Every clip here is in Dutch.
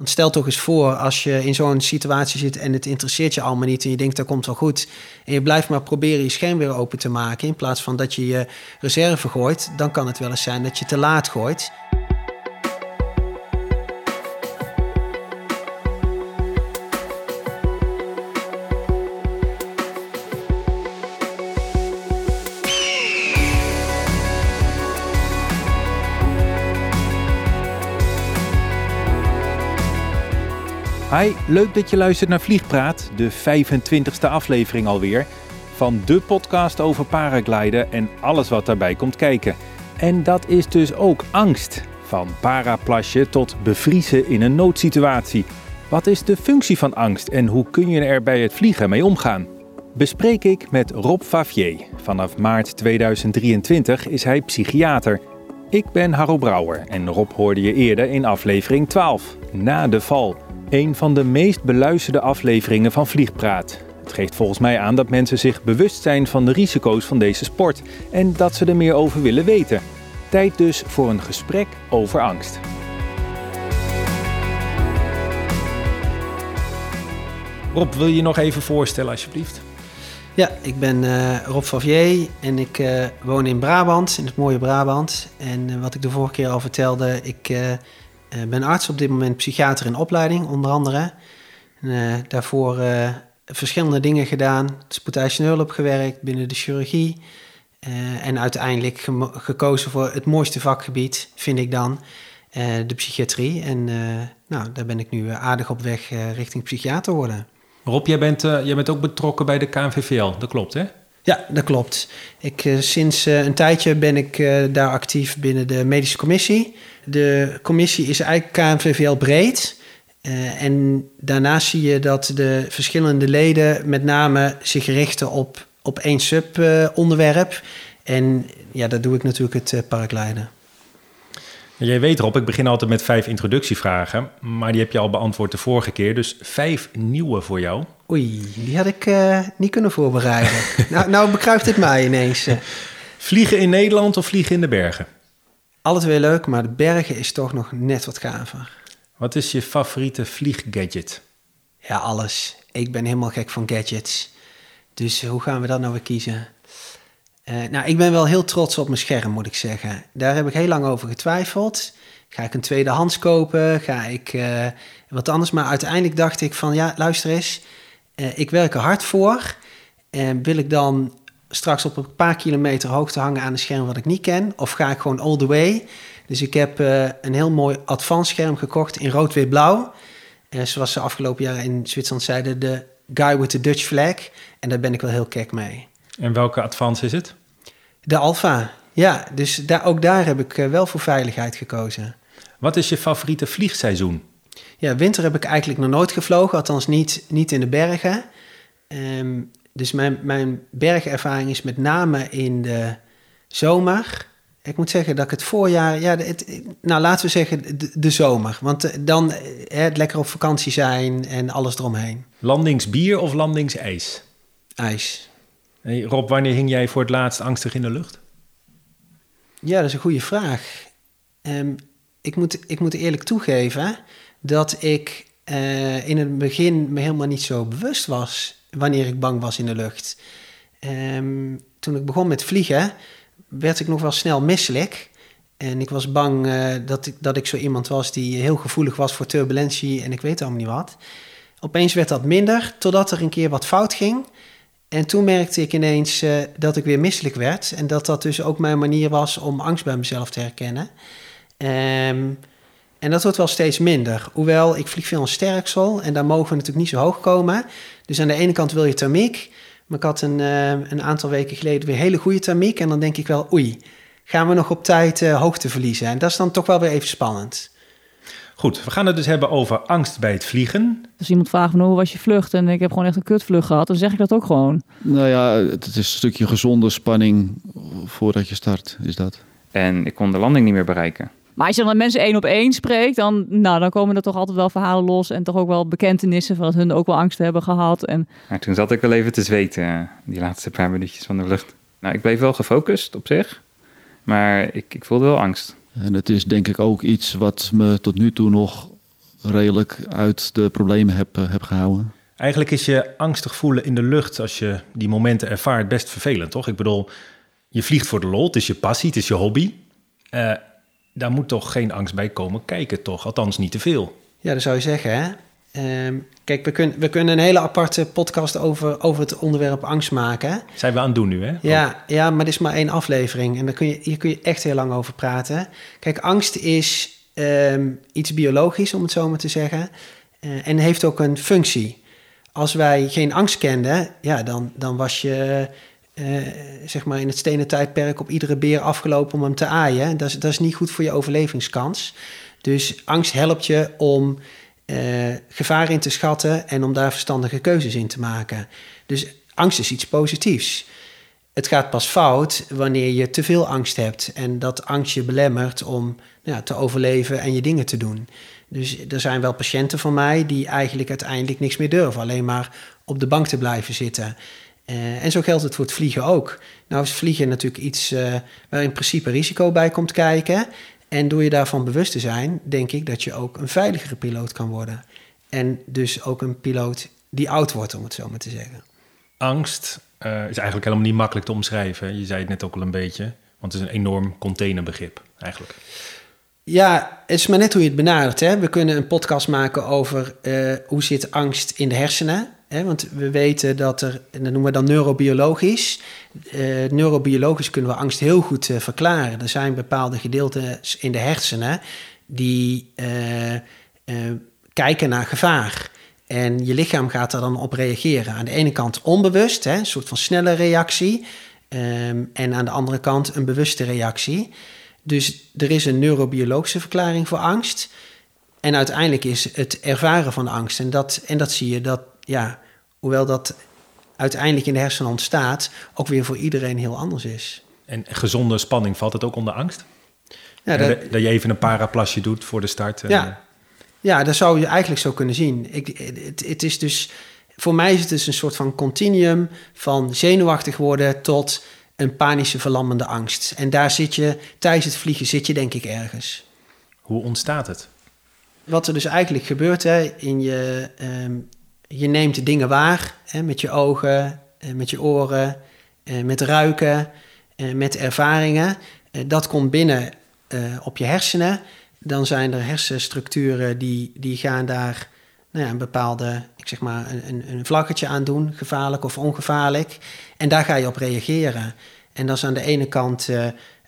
Want stel toch eens voor, als je in zo'n situatie zit en het interesseert je allemaal niet en je denkt dat komt wel goed en je blijft maar proberen je scherm weer open te maken in plaats van dat je je reserve gooit, dan kan het wel eens zijn dat je te laat gooit. Hi, leuk dat je luistert naar Vliegpraat, de 25e aflevering alweer. Van de podcast over paragliden en alles wat daarbij komt kijken. En dat is dus ook angst. Van paraplasje tot bevriezen in een noodsituatie. Wat is de functie van angst en hoe kun je er bij het vliegen mee omgaan? Bespreek ik met Rob Favier. Vanaf maart 2023 is hij psychiater. Ik ben Harro Brouwer en Rob hoorde je eerder in aflevering 12, Na de Val. Een van de meest beluisterde afleveringen van Vliegpraat. Het geeft volgens mij aan dat mensen zich bewust zijn van de risico's van deze sport en dat ze er meer over willen weten. Tijd dus voor een gesprek over angst. Rob, wil je je nog even voorstellen alsjeblieft? Ja, ik ben uh, Rob Favier en ik uh, woon in Brabant, in het mooie Brabant. En uh, wat ik de vorige keer al vertelde, ik ben arts op dit moment, psychiater in opleiding, onder andere. Uh, daarvoor uh, verschillende dingen gedaan. Spoedeisende hulp gewerkt binnen de chirurgie. En uiteindelijk gekozen voor het mooiste vakgebied, vind ik dan, de psychiatrie. En nou, daar ben ik nu aardig op weg richting psychiater worden. Rob, jij bent, jij bent ook betrokken bij de KNVVL, dat klopt hè? Ja, dat klopt. Ik, sinds een tijdje ben ik daar actief binnen de medische commissie. De commissie is eigenlijk KNVVL breed. En daarnaast zie je dat de verschillende leden met name zich richten op, op één subonderwerp. En ja, dat doe ik natuurlijk het uh. Jij weet erop, ik begin altijd met vijf introductievragen, maar die heb je al beantwoord de vorige keer. Dus vijf nieuwe voor jou. Oei, die had ik uh, niet kunnen voorbereiden. nou, nou bekruipt het mij ineens. Vliegen in Nederland of vliegen in de bergen? Alle twee leuk, maar de bergen is toch nog net wat gaver. Wat is je favoriete vlieggadget? Ja, alles. Ik ben helemaal gek van gadgets. Dus hoe gaan we dat nou weer kiezen? Uh, nou, ik ben wel heel trots op mijn scherm, moet ik zeggen. Daar heb ik heel lang over getwijfeld. Ga ik een tweedehands kopen? Ga ik uh, wat anders? Maar uiteindelijk dacht ik van, ja, luister eens. Uh, ik werk er hard voor. En wil ik dan straks op een paar kilometer hoogte hangen aan een scherm wat ik niet ken? Of ga ik gewoon all the way? Dus ik heb een heel mooi advanced scherm gekocht in rood-wit-blauw. Uh, zoals ze afgelopen jaren in Zwitserland zeiden, de guy with the Dutch flag. En daar ben ik wel heel kek mee. En welke advance is het? De Alpha, ja. Dus daar, ook daar heb ik uh, wel voor veiligheid gekozen. Wat is je favoriete vliegseizoen? Ja, winter heb ik eigenlijk nog nooit gevlogen, althans niet, niet in de bergen. Um, dus mijn, mijn bergervaring is met name in de zomer. Ik moet zeggen dat ik het voorjaar, ja, het, nou laten we zeggen de, de zomer. Want eh, dan eh, het lekker op vakantie zijn en alles eromheen. Landingsbier of landingsijs? IJs. Rob, wanneer hing jij voor het laatst angstig in de lucht? Ja, dat is een goede vraag. Um, ik, moet, ik moet eerlijk toegeven dat ik uh, in het begin me helemaal niet zo bewust was wanneer ik bang was in de lucht. Um, toen ik begon met vliegen, werd ik nog wel snel misselijk. En ik was bang uh, dat, ik, dat ik zo iemand was die heel gevoelig was voor turbulentie en ik weet allemaal niet wat. Opeens werd dat minder, totdat er een keer wat fout ging. En toen merkte ik ineens uh, dat ik weer misselijk werd. En dat dat dus ook mijn manier was om angst bij mezelf te herkennen. Um, en dat wordt wel steeds minder. Hoewel, ik vlieg veel een sterksel en daar mogen we natuurlijk niet zo hoog komen. Dus aan de ene kant wil je thermiek. Maar ik had een, uh, een aantal weken geleden weer hele goede thermiek. En dan denk ik wel, oei, gaan we nog op tijd uh, hoogte verliezen? En dat is dan toch wel weer even spannend. Goed, we gaan het dus hebben over angst bij het vliegen. Als iemand vraagt van hoe was je vlucht en ik heb gewoon echt een kutvlucht gehad, dan zeg ik dat ook gewoon. Nou ja, het is een stukje gezonde spanning voordat je start, is dat. En ik kon de landing niet meer bereiken. Maar als je dan met mensen één op één spreekt, dan, nou, dan komen er toch altijd wel verhalen los. En toch ook wel bekentenissen van dat hun ook wel angst hebben gehad. En... Maar toen zat ik wel even te zweten, die laatste paar minuutjes van de lucht. Nou, ik bleef wel gefocust op zich. Maar ik, ik voelde wel angst. En het is denk ik ook iets wat me tot nu toe nog redelijk uit de problemen heb, eh, heb gehouden. Eigenlijk is je angstig voelen in de lucht als je die momenten ervaart best vervelend, toch? Ik bedoel, je vliegt voor de lol, het is je passie, het is je hobby. Eh, daar moet toch geen angst bij komen kijken, toch? Althans, niet te veel. Ja, dat zou je zeggen, hè? Ehm, kijk, we, kunnen we kunnen een hele aparte podcast over, over het onderwerp angst maken. hè? Zijn we aan het doen nu, hè? Ja, ja, maar dit is maar één aflevering. En daar kun je, hier kun je echt heel lang over praten. Kijk, angst is ehm, iets biologisch, om het zo maar te zeggen. Eh, en heeft ook een functie. Als wij geen angst kenden, ja, dan, dan was je eh, zeg maar in het stenen tijdperk op iedere beer afgelopen om hem te aaien. Dat is, dat is niet goed voor je overlevingskans. Dus angst helpt je om eh, gevaar in te schatten en om daar verstandige keuzes in te maken. Dus angst is iets positiefs. Het gaat pas fout wanneer je te veel angst hebt en dat angst je belemmert om ja, te overleven en je dingen te doen. Dus er zijn wel patiënten van mij die eigenlijk uiteindelijk niks meer durven, alleen maar op de bank te blijven zitten. Eh, en zo geldt het voor het vliegen ook. Nou is vliegen natuurlijk iets eh, waar in principe risico bij komt kijken. En door je daarvan bewust te zijn, denk ik dat je ook een veiligere piloot kan worden. En dus ook een piloot die oud wordt, om het zo maar te zeggen. Angst eh, is eigenlijk helemaal niet makkelijk te omschrijven. Je zei het net ook al een beetje, want het is een enorm containerbegrip eigenlijk. Ja, het is maar net hoe je het benadert. Hè? We kunnen een podcast maken over eh, hoe zit angst in de hersenen. Want we weten dat er, en dat noemen we dan neurobiologisch. Eh, neurobiologisch kunnen we angst heel goed eh, verklaren. Er zijn bepaalde gedeelten in de hersenen die eh, kijken naar gevaar. En je lichaam gaat daar dan op reageren. Aan de ene kant onbewust, hè, een soort van snelle reactie. Ehm, en aan de andere kant een bewuste reactie. Dus er is een neurobiologische verklaring voor angst. En uiteindelijk is het ervaren van angst. En dat, en dat zie je dat, ja, hoewel dat uiteindelijk in de hersenen ontstaat, ook weer voor iedereen heel anders is. En gezonde spanning, valt het ook onder angst? Ja, dat, dat je even een paraplasje doet voor de start. eh, Ja. ja, dat zou je eigenlijk zo kunnen zien. Ik, het, het is dus, voor mij is het dus een soort van continuum van zenuwachtig worden tot een panische verlammende angst. En daar zit je, tijdens het vliegen zit je denk ik ergens. Hoe ontstaat het? Wat er dus eigenlijk gebeurt, hè, in je, ehm, je neemt dingen waar hè, met je ogen, eh, met je oren, eh, met ruiken, eh, met ervaringen. Dat komt binnen op je hersenen. Dan zijn er hersenstructuren die, die gaan daar nou ja, een bepaalde, ik zeg maar, een, een, vlaggetje aan doen, gevaarlijk of ongevaarlijk. En daar ga je op reageren. En dat is aan de ene kant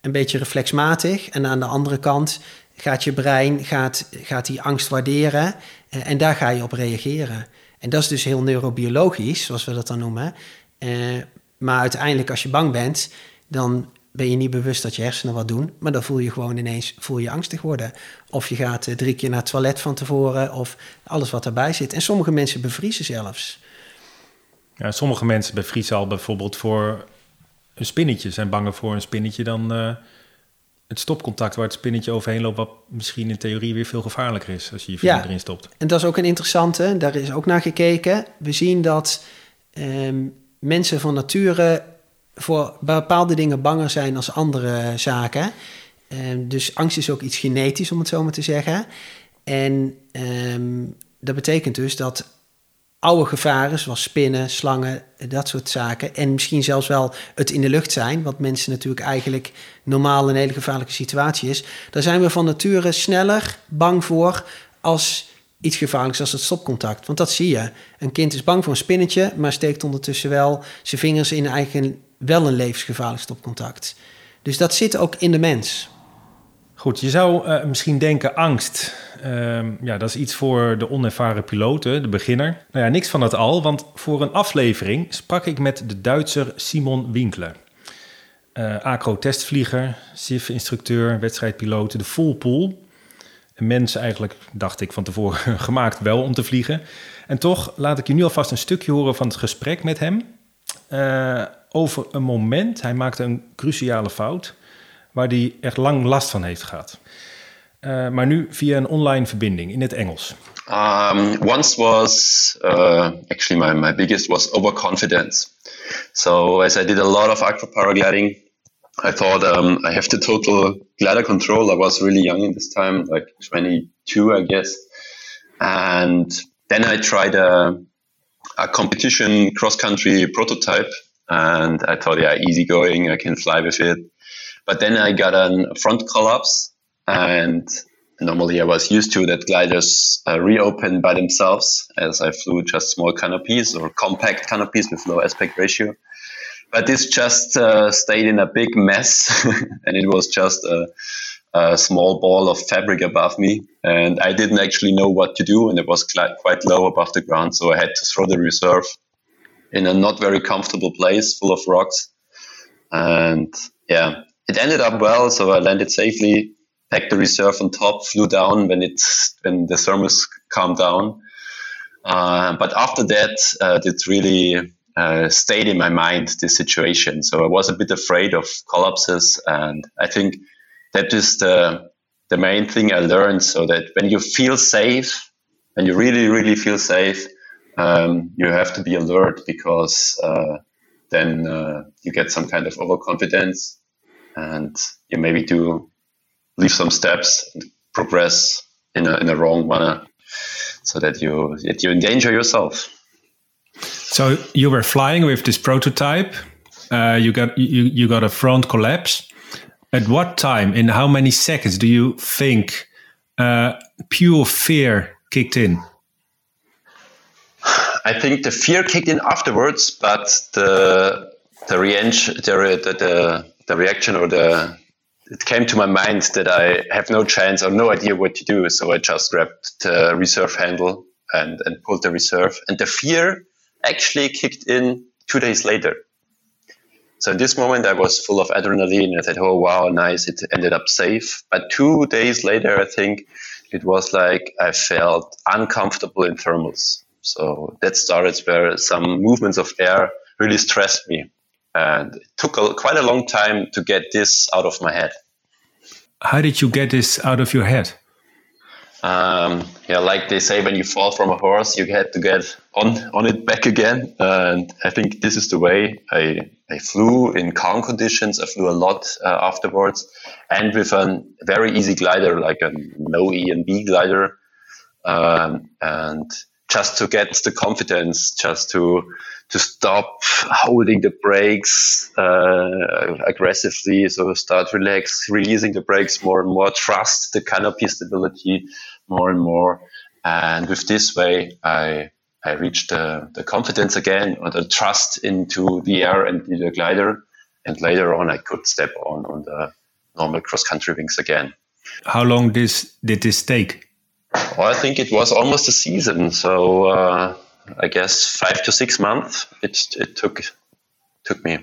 een beetje reflexmatig. En aan de andere kant gaat je brein gaat, gaat die angst waarderen. en daar ga je op reageren. En dat is dus heel neurobiologisch, zoals we dat dan noemen. Eh, maar uiteindelijk, als je bang bent, dan ben je niet bewust dat je hersenen wat doen. Maar dan voel je gewoon ineens voel je angstig worden. Of je gaat eh, drie keer naar het toilet van tevoren. Of alles wat daarbij zit. En sommige mensen bevriezen zelfs. Ja, sommige mensen bevriezen al bijvoorbeeld voor een spinnetje, zijn banger voor een spinnetje dan eh, het stopcontact waar het spinnetje overheen loopt, wat misschien in theorie weer veel gevaarlijker is als je je vinger Ja. erin stopt. En dat is ook een interessante, daar is ook naar gekeken. We zien dat ehm, mensen van nature voor bepaalde dingen banger zijn als andere zaken. Ehm, dus angst is ook iets genetisch, om het zo maar te zeggen. En ehm, dat betekent dus dat oude gevaren, zoals spinnen, slangen, dat soort zaken. En misschien zelfs wel het in de lucht zijn, wat mensen natuurlijk eigenlijk normaal een hele gevaarlijke situatie is. Daar zijn we van nature sneller bang voor als iets gevaarlijks als het stopcontact. Want dat zie je. Een kind is bang voor een spinnetje, maar steekt ondertussen wel zijn vingers in eigen wel een levensgevaarlijk stopcontact. Dus dat zit ook in de mens. Goed, je zou eh, misschien denken angst. ehm, ja, dat is iets voor de onervaren piloten, de beginner. Nou ja, niks van dat al, want voor een aflevering sprak ik met de Duitser Simon Winkler. Eh acro-testvlieger, SIF-instructeur, wedstrijdpiloot, de full pool. Een mens eigenlijk, dacht ik van tevoren, gemaakt wel om te vliegen. En toch laat ik je nu alvast een stukje horen van het gesprek met hem. eh, over een moment, hij maakte een cruciale fout waar echt lang last van heeft gehad. Eh, maar nu via een online verbinding in het Engels. Um, once was uh, actually my, my biggest was overconfidence. So as I did a lot of acro paragliding, I thought um, I have the total glider control. I was really young at this time, like 22, I guess. And then I tried a, a competition cross country prototype and I thought, yeah, easy going, I can fly with it. But then I got a front collapse and normally I was used to that gliders uh, reopen by themselves as I flew just small canopies or compact canopies with low aspect ratio. But this just uh, stayed in a big mess and it was just a, a, small ball of fabric above me. And I didn't actually know what to do and it was quite low above the ground. So I had to throw the reserve in a not very comfortable place full of rocks. And yeah, it ended up well. So I landed safely, packed the reserve on top, flew down when it when the thermos calmed down. Uh, but after that, uh, it really uh, stayed in my mind this situation. So I was a bit afraid of collapses, and I think that is the the main thing I learned. So that when you feel safe, and you really really feel safe, um, you have to be alert because uh, then uh, you get some kind of overconfidence and you maybe do leave some steps and progress in a, in a wrong manner so that you that you endanger yourself. So you were flying with this prototype. Uh, you got you, you got a front collapse. At what time, in how many seconds, do you think uh, pure fear kicked in? I think the fear kicked in afterwards, but the the reaction, the, the, the reaction or the it came to my mind that I have no chance or no idea what to do. So I just grabbed the reserve handle and, and pulled the reserve. And the fear actually kicked in two days later. So in this moment, I was full of adrenaline. I said, "Oh wow, nice! It ended up safe." But two days later, I think it was like I felt uncomfortable in thermals. So that started where some movements of air really stressed me. And it took a, quite a long time to get this out of my head. How did you get this out of your head? Um, yeah, like they say, when you fall from a horse, you had to get on on it back again. And I think this is the way I I flew in calm conditions. I flew a lot uh, afterwards, and with a very easy glider, like a no E and B glider, um, and just to get the confidence, just to to stop holding the brakes uh, aggressively. So start relax, releasing the brakes more and more, trust the canopy stability more and more. And with this way, I I reached the, the confidence again or the trust into the air and the glider. And later on, I could step on on the normal cross country wings again. How long this did this take? Well, I think it was almost a season. So uh, I guess five to six months it, it took took me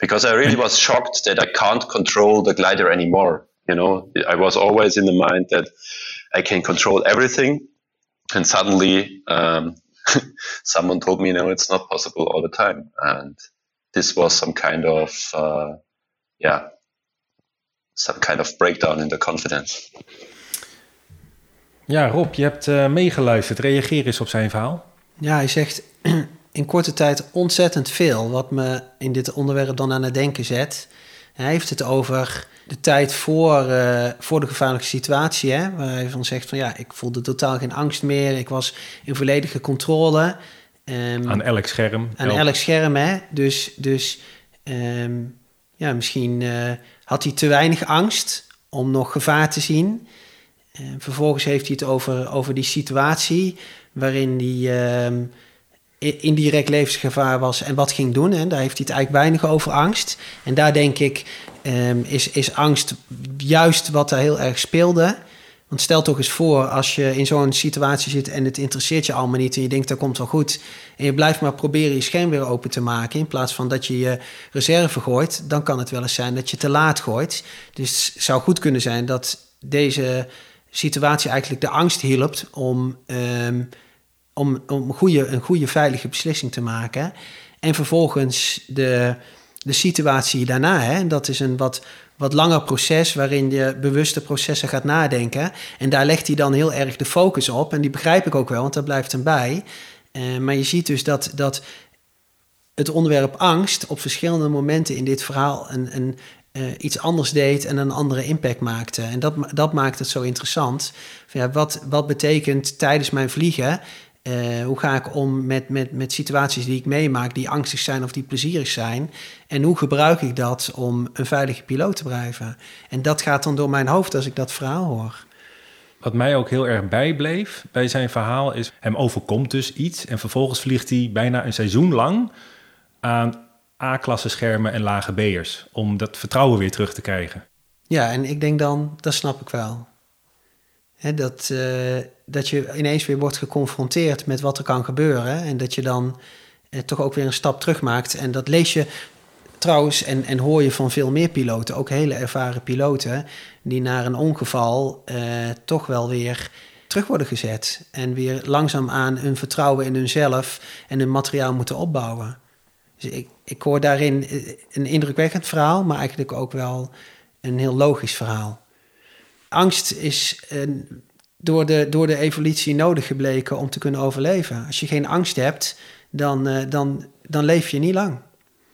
because I really was shocked that I can't control the glider anymore. You know, I was always in the mind that I can control everything, and suddenly um, someone told me, no, it's not possible all the time, and this was some kind of uh, yeah, some kind of breakdown in the confidence. Ja, Rob, je hebt uh, meegeluisterd. Reageer eens op zijn verhaal. Ja, hij zegt in korte tijd ontzettend veel, wat me in dit onderwerp dan aan het denken zet. Hij heeft het over de tijd voor, uh, voor de gevaarlijke situatie, hè, waar hij van zegt van ja, ik voelde totaal geen angst meer, ik was in volledige controle. Um, aan elk scherm. Aan elk, scherm, hè. Dus, dus um, ja, misschien uh, had hij te weinig angst om nog gevaar te zien. Uh, vervolgens heeft hij het over, over die situatie waarin hij um, indirect levensgevaar was en wat ging doen. En daar heeft hij het eigenlijk weinig over angst. En daar denk ik, um, is, is angst juist wat er heel erg speelde. Want stel toch eens voor, als je in zo'n situatie zit en het interesseert je allemaal niet en je denkt dat komt wel goed. En je blijft maar proberen je scherm weer open te maken in plaats van dat je je reserve gooit. Dan kan het wel eens zijn dat je te laat gooit. Dus het zou goed kunnen zijn dat deze situatie eigenlijk de angst hielp om um, om, om een, goede, een goede veilige beslissing te maken. En vervolgens de, de situatie daarna. Hè, dat is een wat, wat langer proces waarin je bewuste processen gaat nadenken. En daar legt hij dan heel erg de focus op. En die begrijp ik ook wel, want dat blijft hem bij. Uh, maar je ziet dus dat, dat het onderwerp angst op verschillende momenten in dit verhaal een, een, eh, iets anders deed en een andere impact maakte. En dat, dat maakt het zo interessant. Ja, wat, wat betekent tijdens mijn vliegen? Eh, hoe ga ik om met, met, met situaties die ik meemaak, die angstig zijn of die plezierig zijn? En hoe gebruik ik dat om een veilige piloot te blijven? En dat gaat dan door mijn hoofd als ik dat verhaal hoor. Wat mij ook heel erg bijbleef bij zijn verhaal is... hem overkomt dus iets en vervolgens vliegt hij bijna een seizoen lang... aan A-klasse schermen en lage B'ers... om dat vertrouwen weer terug te krijgen. Ja, en ik denk dan, dat snap ik wel. Hè, dat, eh, dat je ineens weer wordt geconfronteerd met wat er kan gebeuren. En dat je dan eh, toch ook weer een stap terug maakt. En dat lees je trouwens en, en hoor je van veel meer piloten, ook hele ervaren piloten, die na een ongeval eh, toch wel weer terug worden gezet. En weer langzaamaan hun vertrouwen in hunzelf en hun materiaal moeten opbouwen. Dus ik, ik hoor daarin een indrukwekkend verhaal, maar eigenlijk ook wel een heel logisch verhaal. Angst is eh, door, de, door de evolutie nodig gebleken om te kunnen overleven. Als je geen angst hebt, dan, eh, dan, dan leef je niet lang.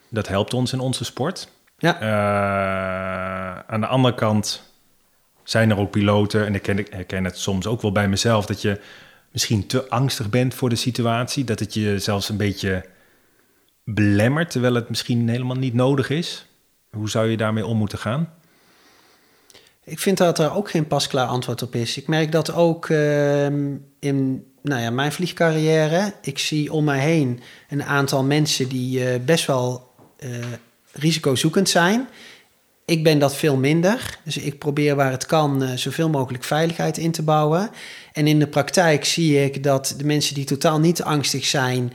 Dat helpt ons in onze sport. Ja. Eh, aan de andere kant zijn er ook piloten... en ik ken, ik herken het soms ook wel bij mezelf... dat je misschien te angstig bent voor de situatie. Dat het je zelfs een beetje belemmert... terwijl het misschien helemaal niet nodig is. Hoe zou je daarmee om moeten gaan? Ik vind dat er ook geen pasklaar antwoord op is. Ik merk dat ook ehm, in nou ja, mijn vliegcarrière. Ik zie om mij heen een aantal mensen die eh, best wel eh, risicozoekend zijn. Ik ben dat veel minder. Dus ik probeer waar het kan eh, zoveel mogelijk veiligheid in te bouwen. En in de praktijk zie ik dat de mensen die totaal niet angstig zijn,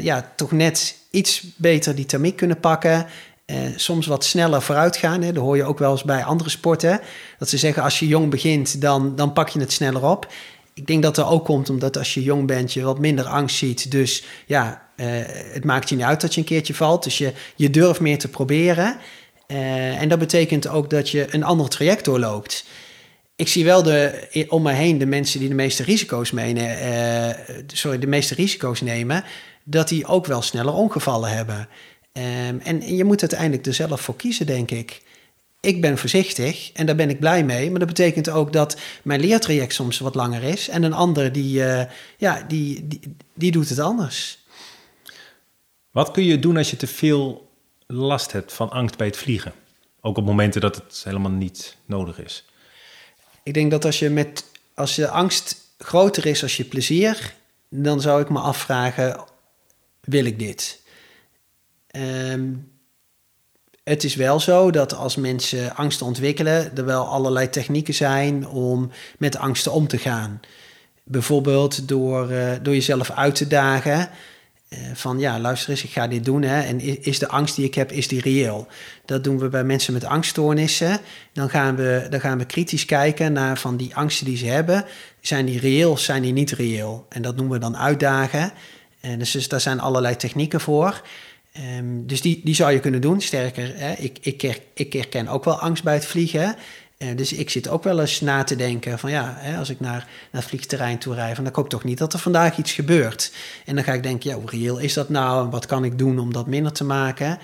ja, toch net iets beter die thermiek kunnen pakken. Eh, soms wat sneller vooruit gaan. Hè. Dat hoor je ook wel eens bij andere sporten. Dat ze zeggen als je jong begint, dan, dan pak je het sneller op. Ik denk dat er ook komt omdat als je jong bent, je wat minder angst ziet. Dus ja, eh, het maakt je niet uit dat je een keertje valt. Dus je, je durft meer te proberen. Eh, en dat betekent ook dat je een ander traject doorloopt. Ik zie wel de, om me heen de mensen die de meeste risico's meenemen, eh, sorry, de meeste risico's nemen, dat die ook wel sneller ongevallen hebben. Ehm, en, je moet uiteindelijk er zelf voor kiezen, denk ik. Ik ben voorzichtig en daar ben ik blij mee. Maar dat betekent ook dat mijn leertraject soms wat langer is. En een ander die, eh, ja, die, die, die doet het anders. Wat kun je doen als je te veel last hebt van angst bij het vliegen? Ook op momenten dat het helemaal niet nodig is. Ik denk dat als je met als je angst groter is als je plezier, dan zou ik me afvragen: wil ik dit? Ehm, het is wel zo dat als mensen angsten ontwikkelen, er wel allerlei technieken zijn om met angsten om te gaan. Bijvoorbeeld door, eh, door jezelf uit te dagen. eh, van ja, luister eens, ik ga dit doen. Hè, en is de angst die ik heb, is die reëel? Dat doen we bij mensen met angststoornissen. Dan gaan we, dan gaan we kritisch kijken naar van die angsten die ze hebben. Zijn die reëel zijn die niet reëel? En dat noemen we dan uitdagen. En dus, dus daar zijn allerlei technieken voor. Ehm, dus die, die zou je kunnen doen. Sterker, hè, ik, ik, ik herken ook wel angst bij het vliegen. Eh, dus ik zit ook wel eens na te denken van ja, hè, als ik naar, naar het vliegterrein toe rijd, van dan hoop ik toch niet dat er vandaag iets gebeurt. En dan ga ik denken, ja, hoe reëel is dat nou? En wat kan ik doen om dat minder te maken?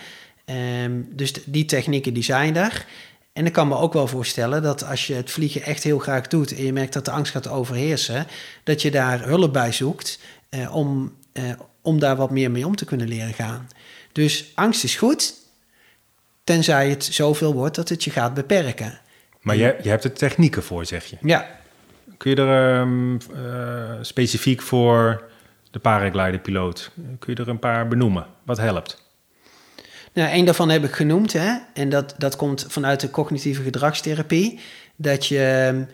Ehm, dus die technieken die zijn er. En ik kan me ook wel voorstellen dat als je het vliegen echt heel graag doet en je merkt dat de angst gaat overheersen, dat je daar hulp bij zoekt eh, om, eh, om daar wat meer mee om te kunnen leren gaan. Dus angst is goed, tenzij het zoveel wordt dat het je gaat beperken. Maar je, je hebt er technieken voor, zeg je. Ja, Kun je er ehm, eh, specifiek voor de paragliderpiloot, kun je er een paar benoemen? Wat helpt? Nou, één daarvan heb ik genoemd, hè? en dat, dat komt vanuit de cognitieve gedragstherapie. Dat je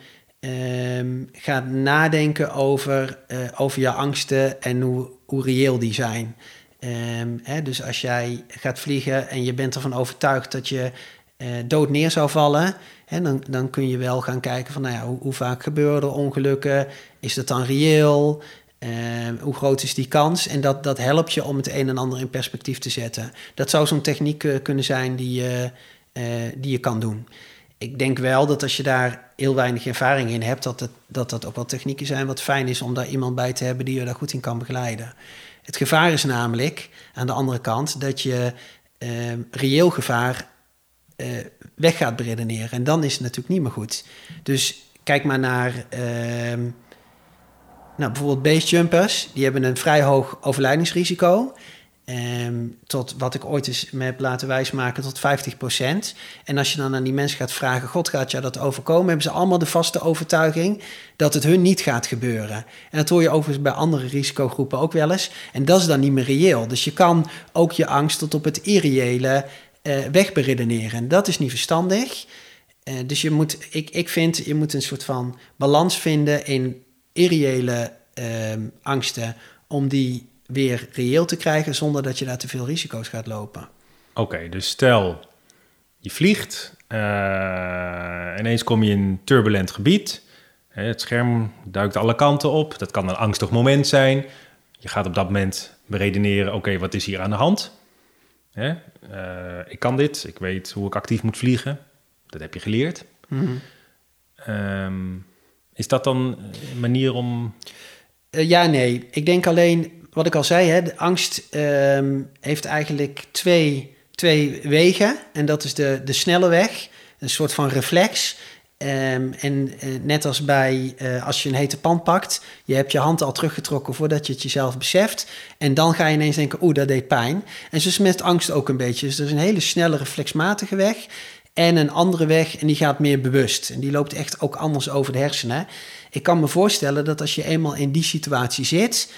ehm, gaat nadenken over, eh, over je angsten en hoe, hoe reëel die zijn. Ehm, hè, dus als jij gaat vliegen en je bent ervan overtuigd dat je eh, dood neer zou vallen, hè, dan, dan kun je wel gaan kijken van nou ja, hoe, hoe vaak gebeuren ongelukken? Is dat dan reëel? Ehm, hoe groot is die kans? En dat, dat helpt je om het een en ander in perspectief te zetten. Dat zou zo'n techniek eh, kunnen zijn die, je, eh, die je kan doen. Ik denk wel dat als je daar heel weinig ervaring in hebt, dat het, dat, dat ook wel technieken zijn wat fijn is om daar iemand bij te hebben die je daar goed in kan begeleiden. Het gevaar is namelijk aan de andere kant dat je ehm, reëel gevaar eh, weg gaat beredeneren. En dan is het natuurlijk niet meer goed. Dus kijk maar naar ehm, nou, bijvoorbeeld basejumpers. Die hebben een vrij hoog overlijdingsrisico. Ehm, tot wat ik ooit eens me heb laten wijsmaken tot 50%. En als je dan aan die mensen gaat vragen: God gaat jou dat overkomen, hebben ze allemaal de vaste overtuiging dat het hun niet gaat gebeuren. En dat hoor je overigens bij andere risicogroepen ook wel eens. En dat is dan niet meer reëel. Dus je kan ook je angst tot op het irreële uh, wegberedeneren. En dat is niet verstandig. Uh, dus je moet, ik, ik vind, je moet een soort van balans vinden in irreële uh, angsten om die weer reëel te krijgen zonder dat je daar te veel risico's gaat lopen. Oké, dus stel je vliegt, uh, ineens kom je in een turbulent gebied. Het scherm duikt alle kanten op. Dat kan een angstig moment zijn. Je gaat op dat moment beredeneren: oké, wat is hier aan de hand? Uh, ik kan dit, ik weet hoe ik actief moet vliegen. Dat heb je geleerd. Mm -hmm. um, is dat dan een manier om. Uh, ja, nee. Ik denk alleen wat ik al zei, hè, de angst um, heeft eigenlijk twee, twee wegen. En dat is de, de snelle weg, een soort van reflex. Um, en uh, net als bij uh, als je een hete pan pakt, je hebt je hand al teruggetrokken voordat je het jezelf beseft. En dan ga je ineens denken, oeh, dat deed pijn. En zo is met angst ook een beetje. Dus er is een hele snelle reflexmatige weg en een andere weg en die gaat meer bewust. En die loopt echt ook anders over de hersenen. Ik kan me voorstellen dat als je eenmaal in die situatie zit,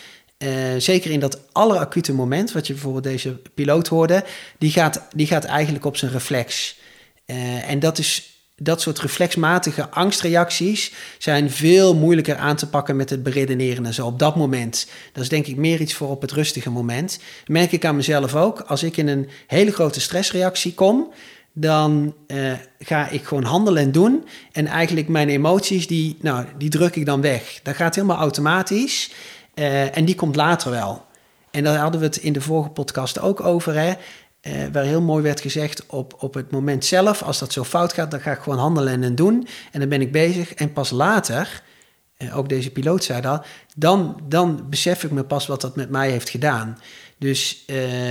uh, zeker in dat alleracute moment, wat je bijvoorbeeld deze piloot hoorde, die gaat, die gaat eigenlijk op zijn reflex. Uh, en dat is dat soort reflexmatige angstreacties zijn veel moeilijker aan te pakken met het beredeneren en zo op dat moment. Dat is denk ik meer iets voor op het rustige moment. Merk ik aan mezelf ook. Als ik in een hele grote stressreactie kom, dan uh, ga ik gewoon handelen en doen. En eigenlijk mijn emoties, die, nou, die druk ik dan weg. Dat gaat helemaal automatisch. Uh, en die komt later wel. En daar hadden we het in de vorige podcast ook over. Hè? Uh, waar heel mooi werd gezegd, op, op het moment zelf, als dat zo fout gaat, dan ga ik gewoon handelen en doen. En dan ben ik bezig. En pas later, uh, ook deze piloot zei dat, dan, dan besef ik me pas wat dat met mij heeft gedaan. Dus,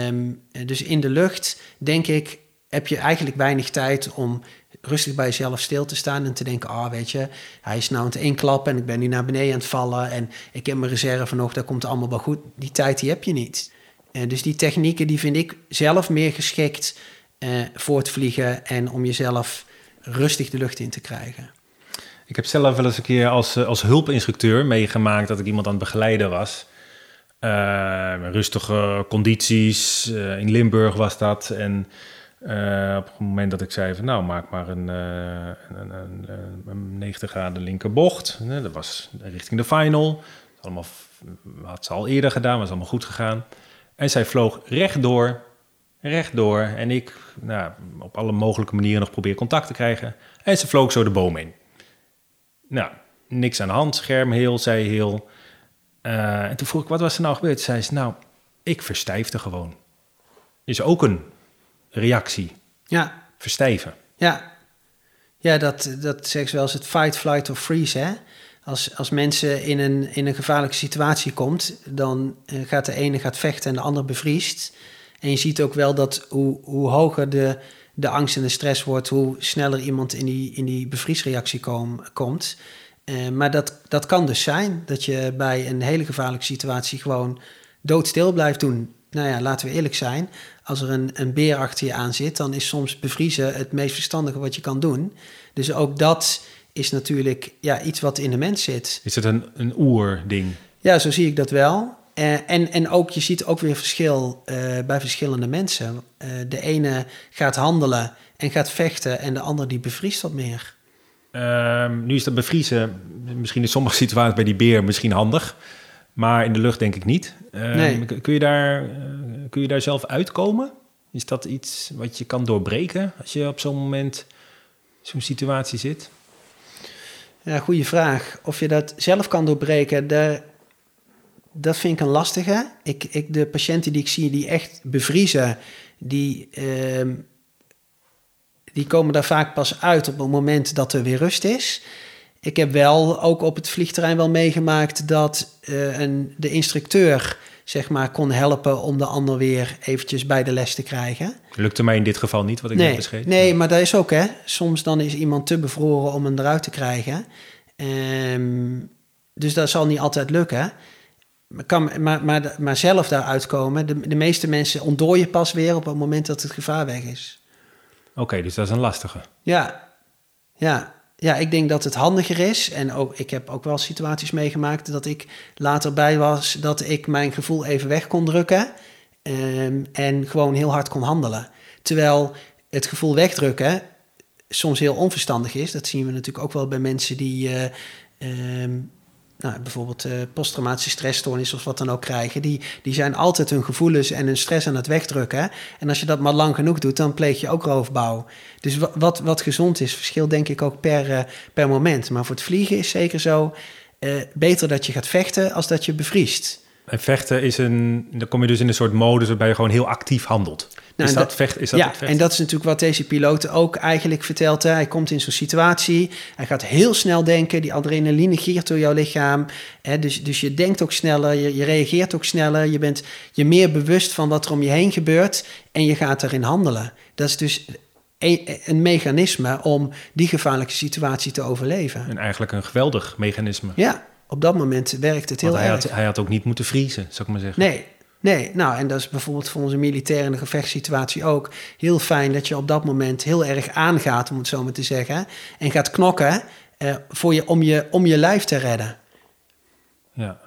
um, dus in de lucht, denk ik, heb je eigenlijk weinig tijd om rustig bij jezelf stil te staan en te denken: ah, weet je, hij is nou aan het inklappen en ik ben nu naar beneden aan het vallen en ik heb mijn reserve nog, dat komt allemaal wel goed. Die tijd die heb je niet. Uh, dus die technieken die vind ik zelf meer geschikt uh, voor het vliegen en om jezelf rustig de lucht in te krijgen. Ik heb zelf wel eens een keer als, als hulpinstructeur meegemaakt dat ik iemand aan het begeleiden was. Rustige condities. in Limburg was dat. En uh, op het moment dat ik zei van nou maak maar een, uh, een, een, een 90 graden linkerbocht. Dat was richting de final. Allemaal, had ze al eerder gedaan, was allemaal goed gegaan. En zij vloog rechtdoor, rechtdoor. En ik nou, op alle mogelijke manieren nog probeer contact te krijgen. En ze vloog zo de boom in. Nou, niks aan de hand, scherm heel, zij heel. en toen vroeg ik, wat was er nou gebeurd? Zij zei, nou, ik verstijfde gewoon. Is ook een reactie. Ja. Verstijven. Ja. Ja, dat, dat zeggen ze wel eens het fight, flight of freeze, hè. Als, als mensen in een, in een gevaarlijke situatie komt, dan uh, gaat de ene gaat vechten en de ander bevriest. En je ziet ook wel dat hoe, hoe hoger de, de angst en de stress wordt, hoe sneller iemand in die, in die bevriesreactie kom, komt. Uh, maar dat, dat kan dus zijn dat je bij een hele gevaarlijke situatie gewoon doodstil blijft doen. Nou ja, laten we eerlijk zijn als er een, een beer achter je aan zit, dan is soms bevriezen het meest verstandige wat je kan doen. Dus ook dat is natuurlijk ja, iets wat in de mens zit. Is het een, een oerding? Ja, zo zie ik dat wel. Uh, en, en ook, je ziet ook weer verschil uh, bij verschillende mensen. Uh, de ene gaat handelen en gaat vechten en de ander die bevriest wat meer. Ehm, nu is dat bevriezen misschien in sommige situaties bij die beer misschien handig. Maar in de lucht denk ik niet. Uh, nee. kun, je daar, uh, kun je daar zelf uitkomen? Is dat iets wat je kan doorbreken als je op zo'n moment zo'n situatie zit? Ja, goede vraag. Of je dat zelf kan doorbreken, de, dat vind ik een lastige. Ik, ik, de patiënten die ik zie die echt bevriezen, die, uh, die komen daar vaak pas uit op het moment dat er weer rust is. Ik heb wel ook op het vliegterrein wel meegemaakt dat uh, een, de instructeur zeg maar, kon helpen om de ander weer eventjes bij de les te krijgen. Lukte mij in dit geval niet, wat ik net Nee, beschreef. nee, maar dat is ook, hè. Soms dan is iemand te bevroren om hem eruit te krijgen. Ehm, dus dat zal niet altijd lukken. Maar, kan, maar, maar, maar zelf daaruit komen, de, de meeste mensen ontdooien pas weer op het moment dat het gevaar weg is. Oké, dus dat is een lastige. Ja, ja. Ja, ik denk dat het handiger is. En ook, ik heb ook wel situaties meegemaakt dat ik later bij was dat ik mijn gevoel even weg kon drukken. ehm, en gewoon heel hard kon handelen. Terwijl het gevoel wegdrukken soms heel onverstandig is. Dat zien we natuurlijk ook wel bij mensen die eh, ehm, nou, bijvoorbeeld eh, posttraumatische stressstoornis of wat dan ook krijgen. Die, die zijn altijd hun gevoelens en hun stress aan het wegdrukken. En als je dat maar lang genoeg doet, dan pleeg je ook roofbouw. Dus wa- wat, wat gezond is, verschilt denk ik ook per, eh, per moment. Maar voor het vliegen is zeker zo eh, beter dat je gaat vechten als dat je bevriest. En vechten is een... Dan kom je dus in een soort modus waarbij je gewoon heel actief handelt. Nou, is en dat, dat- vecht, is dat ja, het vechten? en dat is natuurlijk wat deze piloot ook eigenlijk vertelt. Hè. Hij komt in zo'n situatie, hij gaat heel snel denken, die adrenaline giert door jouw lichaam. Hè. Dus, dus je denkt ook sneller, je, je reageert ook sneller, je bent je meer bewust van wat er om je heen gebeurt en je gaat erin handelen. Dat is dus een, een mechanisme om die gevaarlijke situatie te overleven. En eigenlijk een geweldig mechanisme. Ja, op dat moment werkt het heel Want hij erg. had, hij had ook niet moeten vriezen, zou ik maar zeggen. Nee, nee. Nou, en dat is bijvoorbeeld voor onze militairen in de gevechtssituatie ook heel fijn dat je op dat moment heel erg aangaat, om het zo maar te zeggen, en gaat knokken eh, voor je, om, je, om je lijf te redden. Ja.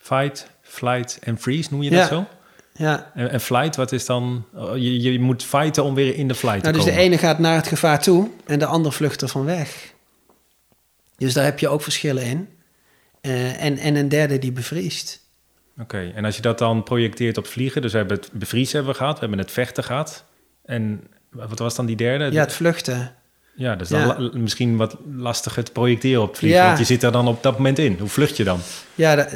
Fight, flight en freeze, noem je dat Ja. zo? Ja. En, en flight, wat is dan... oh, Je, je moet fighten om weer in de flight Nou, te dus de komen. ene gaat naar het gevaar toe en de ander vlucht er van weg. Dus daar heb je ook verschillen in. Eh, en, en een derde die bevriest. Oké, en als je dat dan projecteert op vliegen... Dus we hebben het bevriezen hebben we gehad, we hebben het vechten gehad. En wat was dan die derde? Ja, het vluchten. Ja, is dan Ja. misschien wat lastiger te projecteren op het vliegen. Ja. Want je zit er dan op dat moment in. Hoe vlucht je dan? Ja, dat,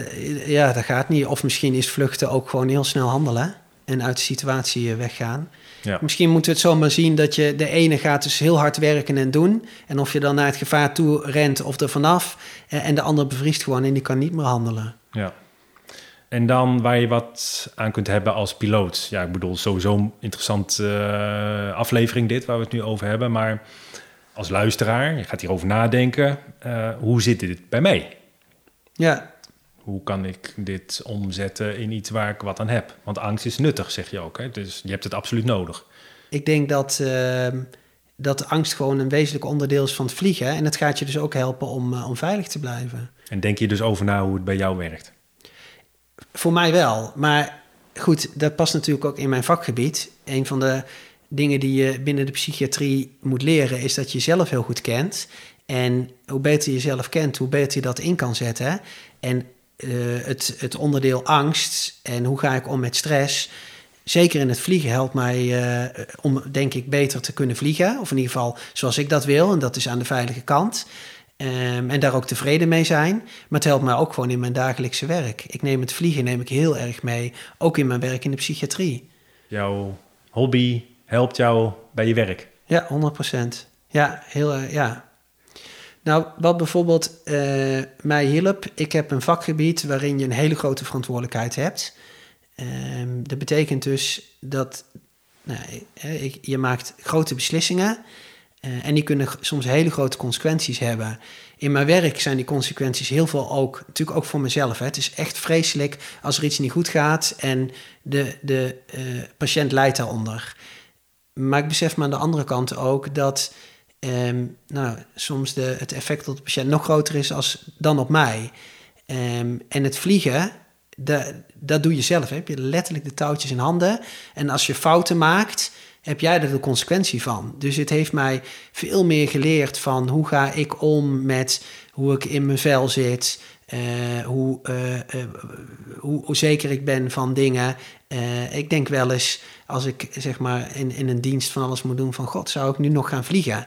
ja, dat gaat niet. Of misschien is vluchten ook gewoon heel snel handelen en uit de situatie eh, weggaan. Ja. Misschien moeten we het zo maar zien dat je de ene gaat dus heel hard werken en doen. En of je dan naar het gevaar toe rent of er vanaf. eh, En de ander bevriest gewoon en die kan niet meer handelen. Ja. En dan waar je wat aan kunt hebben als piloot. Ja, ik bedoel, sowieso een interessante eh, aflevering dit, waar we het nu over hebben. Maar als luisteraar, je gaat hierover nadenken. eh, hoe zit dit bij mij? Ja, Hoe kan ik dit omzetten in iets waar ik wat aan heb? Want angst is nuttig, zeg je ook. Hè? Dus je hebt het absoluut nodig. ik denk dat, ehm, dat angst gewoon een wezenlijk onderdeel is van het vliegen. En het gaat je dus ook helpen om, eh, om veilig te blijven. En denk je dus over na hoe het bij jou werkt? Voor mij wel. Maar goed, dat past natuurlijk ook in mijn vakgebied. Een van de dingen die je binnen de psychiatrie moet leren, is dat je jezelf heel goed kent. En hoe beter je jezelf kent, hoe beter je dat in kan zetten. En eh, het, het onderdeel angst en hoe ga ik om met stress. Zeker in het vliegen helpt mij eh, om, denk ik, beter te kunnen vliegen. Of in ieder geval zoals ik dat wil. En dat is aan de veilige kant. Ehm, en daar ook tevreden mee zijn. Maar het helpt mij ook gewoon in mijn dagelijkse werk. Ik neem het vliegen neem ik heel erg mee. Ook in mijn werk in de psychiatrie. Jouw hobby helpt jou bij je werk. Ja, 100%. Ja, heel erg, ja. Nou, wat bijvoorbeeld eh, mij hielp, ik heb een vakgebied waarin je een hele grote verantwoordelijkheid hebt. Ehm, dat betekent dus dat nou, eh, je maakt grote beslissingen eh, en die kunnen soms hele grote consequenties hebben. In mijn werk zijn die consequenties heel veel ook, natuurlijk ook voor mezelf. Hè. Het is echt vreselijk als er iets niet goed gaat en de, de eh, patiënt lijdt daaronder. Maar ik besef me aan de andere kant ook dat ehm, nou, soms de, het effect op de patiënt nog groter is als, dan op mij. Ehm, en het vliegen, da- dat doe je zelf. Hè. Heb je letterlijk de touwtjes in handen. En als je fouten maakt, heb jij er de consequentie van. Dus het heeft mij veel meer geleerd van hoe ga ik om met hoe ik in mijn vel zit. eh, hoe, eh, eh, hoe, hoe zeker ik ben van dingen. Ik denk wel eens, als ik zeg maar in, in een dienst van alles moet doen, van god, zou ik nu nog gaan vliegen?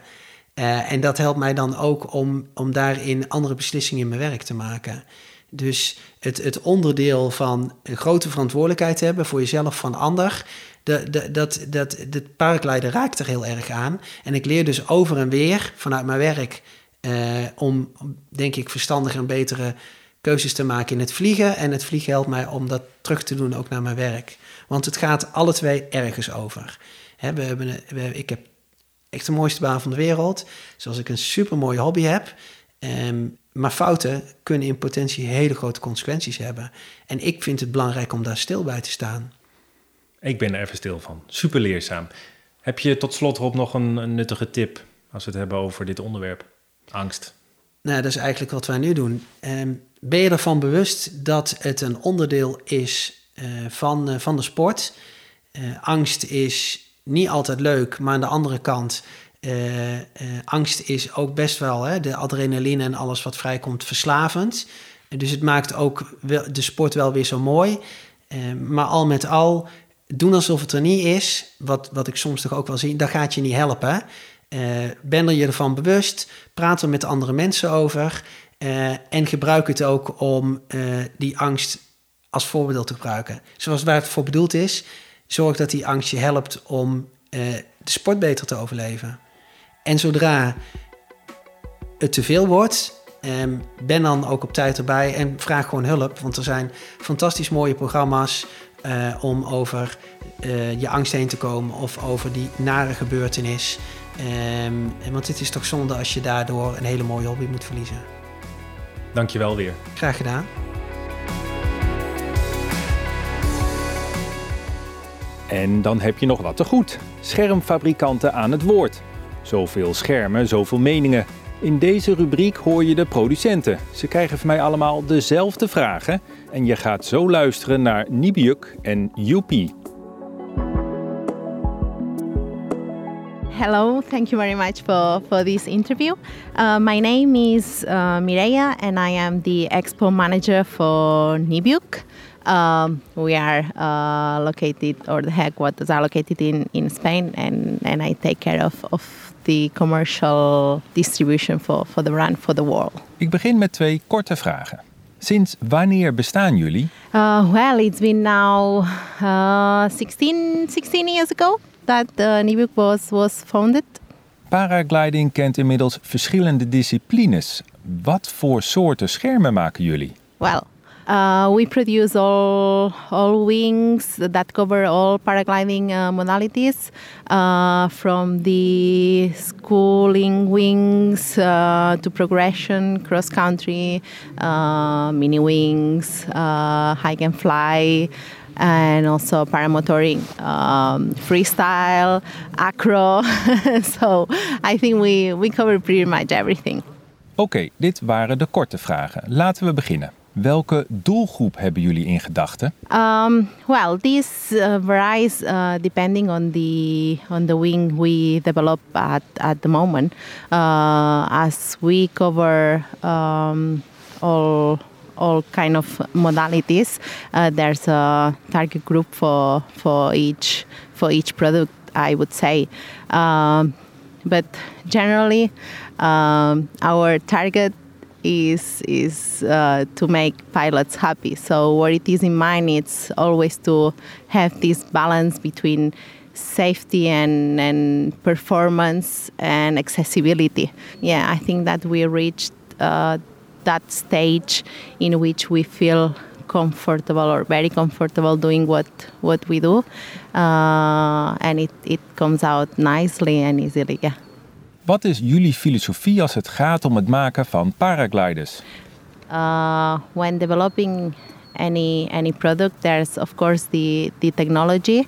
En dat helpt mij dan ook om, om daarin andere beslissingen in mijn werk te maken. Dus het, het onderdeel van een grote verantwoordelijkheid hebben voor jezelf van ander, dat, dat, raakt er heel erg aan. En ik leer dus over en weer vanuit mijn werk eh, om, denk ik, verstandiger en betere keuzes te maken in het vliegen. En het vliegen helpt mij om dat terug te doen ook naar mijn werk. Want het gaat alle twee ergens over. We hebben, ik heb echt de mooiste baan van de wereld. Zoals ik een super mooie hobby heb. Ehm, maar fouten kunnen in potentie hele grote consequenties hebben. En ik vind het belangrijk om daar stil bij te staan. Ik ben er even stil van. Super leerzaam. Heb je tot slot Rob nog een, nuttige tip als we het hebben over dit onderwerp? Angst. Nou, dat is eigenlijk wat wij nu doen. Ehm, ben je ervan bewust dat het een onderdeel is eh, van, eh, van de sport? Eh, angst is niet altijd leuk, maar aan de andere kant, angst is ook best wel hè, de adrenaline en alles wat vrijkomt verslavend. En dus het maakt ook de sport wel weer zo mooi. Eh, maar al met al, doen alsof het er niet is, wat, wat ik soms toch ook wel zie, dat gaat je niet helpen. Eh, ben er je ervan bewust, praat er met andere mensen over eh, en gebruik het ook om eh, die angst als voorbeeld te gebruiken. Zoals waar het voor bedoeld is, zorg dat die angst je helpt om de sport beter te overleven. En zodra het te veel wordt, ehm, ben dan ook op tijd erbij en vraag gewoon hulp. Want er zijn fantastisch mooie programma's eh, om over eh, je angst heen te komen of over die nare gebeurtenis. Ehm, want het is toch zonde als je daardoor een hele mooie hobby moet verliezen. Dankjewel weer. Graag gedaan. En dan heb je nog wat te goed. Schermfabrikanten aan het woord. Zoveel schermen, zoveel meningen. In deze rubriek hoor je de producenten. Ze krijgen van mij allemaal dezelfde vragen. En je gaat zo luisteren naar Nibiuk en Yupi. Hello, thank you very much for, for this interview. Uh, my name is uh, Mireia, and I am the expo manager for Nibuk. Um, we are uh, located, or the headquarters are located in, in Spain, and, and I take care of, of the commercial distribution for, for the brand for the world. Ik begin met twee korte vragen. Sinds wanneer bestaan jullie? Uh, well, it's been now uh, 16, 16 years ago that uh, Nibuk was, was founded. Paragliding kent inmiddels verschillende disciplines. Wat voor soorten schermen maken jullie? Well, uh, we produce all all wings that cover all paragliding uh, modalities, uh, from the schooling wings uh, to progression, cross country, uh, mini wings, uh, hike and fly. And also paramotoring, um, freestyle, acro. so I think we, we cover pretty much everything. Oké, dit waren de korte vragen. Laten we beginnen. Welke doelgroep hebben jullie in gedachten? Um, well, this uh, varies uh, depending on the on the wing we develop at, at the moment. Uh, as we cover um, all all kind of modalities, uh, there's a target group for for each for each product. I would say, um, but generally, um, our target is is uh, to make pilots happy. So what it is in mind, it's always to have this balance between safety and, and performance and accessibility. Yeah, I think that we reached uh, that stage in which we feel comfortable or very comfortable doing what what we do, uh, and it, it comes out nicely and easily. Yeah. Wat is jullie filosofie als het gaat om het maken van paragliders? uh, when developing any any product, there's of course the the technology.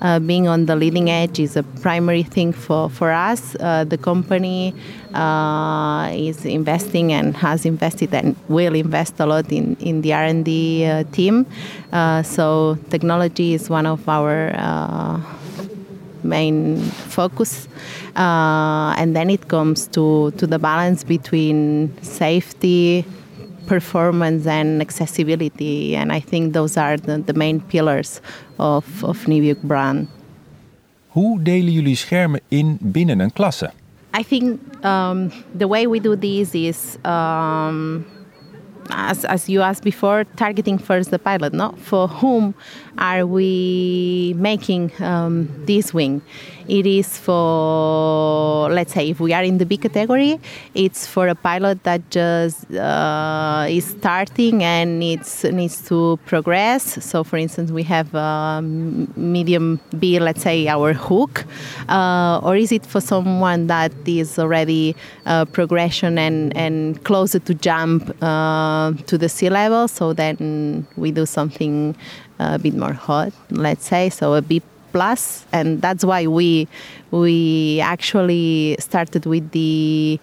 Uh, being on the leading edge is a primary thing for for us. Uh, the company uh, is investing and has invested and will invest a lot in in the R and D uh, team. Uh, so technology is one of our main focus. Uh, and then it comes to, to the balance between safety, performance, and accessibility. And I think those are the, the main pillars of, of Nibuk brand. Hoe delen jullie schermen in binnen een klasse? I think um, the way we do this is, um, as, as you asked before, targeting first the pilot. No, for whom are we making um, this wing? It is for, let's say, if we are in the B category, it's for a pilot that just uh, is starting and needs needs to progress. So, for instance, we have um, medium B, let's say, our hook, uh, or is it for someone that is already uh, progression and and closer to jump uh, to the sea level? So then we do something a bit more hot, let's say, so a a B plus, and that's why we we actually started with the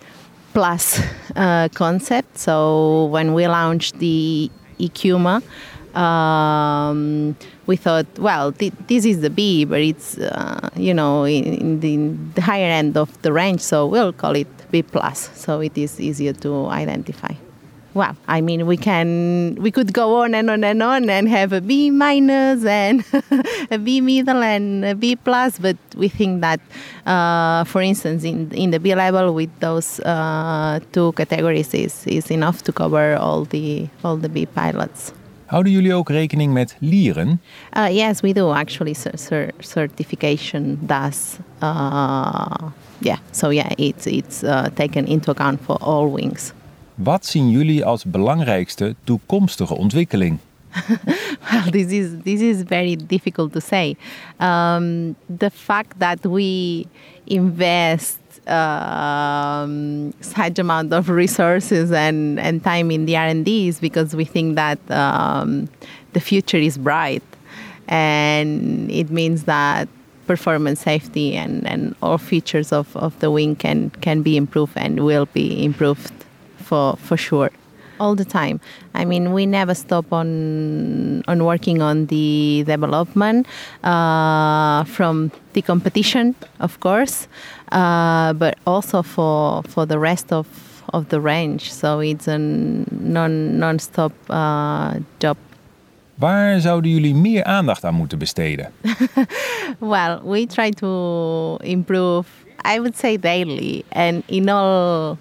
plus uh, concept. So when we launched the Ecuma, um, we thought, well, th- this is the B, but it's uh, you know in, in, the, in, the, higher end of the range, so we'll call it B plus, so it is easier to identify well, I mean, we can we could go on and on and on and have a B minus and a B middle and a B plus, but we think that, uh, for instance, in in the B level with those uh, two categories is is enough to cover all the all the B pilots. Houden jullie ook rekening met lieren? Uh, yes, we do actually. Cer certification does. Uh, yeah, so yeah, it's it's uh, taken into account for all wings. Wat zien jullie als belangrijkste toekomstige ontwikkeling? well, this is this is very difficult to say. Um, the fact that we invest um, such amount of resources and, and time in the R&D is because we think that um, the future is bright. And it means that performance safety and, and all features of, of the wing can, can be improved and will be improved for for sure all the time. I mean, we never stop on on working on the development uh, from the competition, of course, uh, but also for for the rest of of the range. So it's a non non-stop uh, job. Waar zouden jullie meer aandacht aan moeten besteden? well, we try to improve. I would say daily, and in all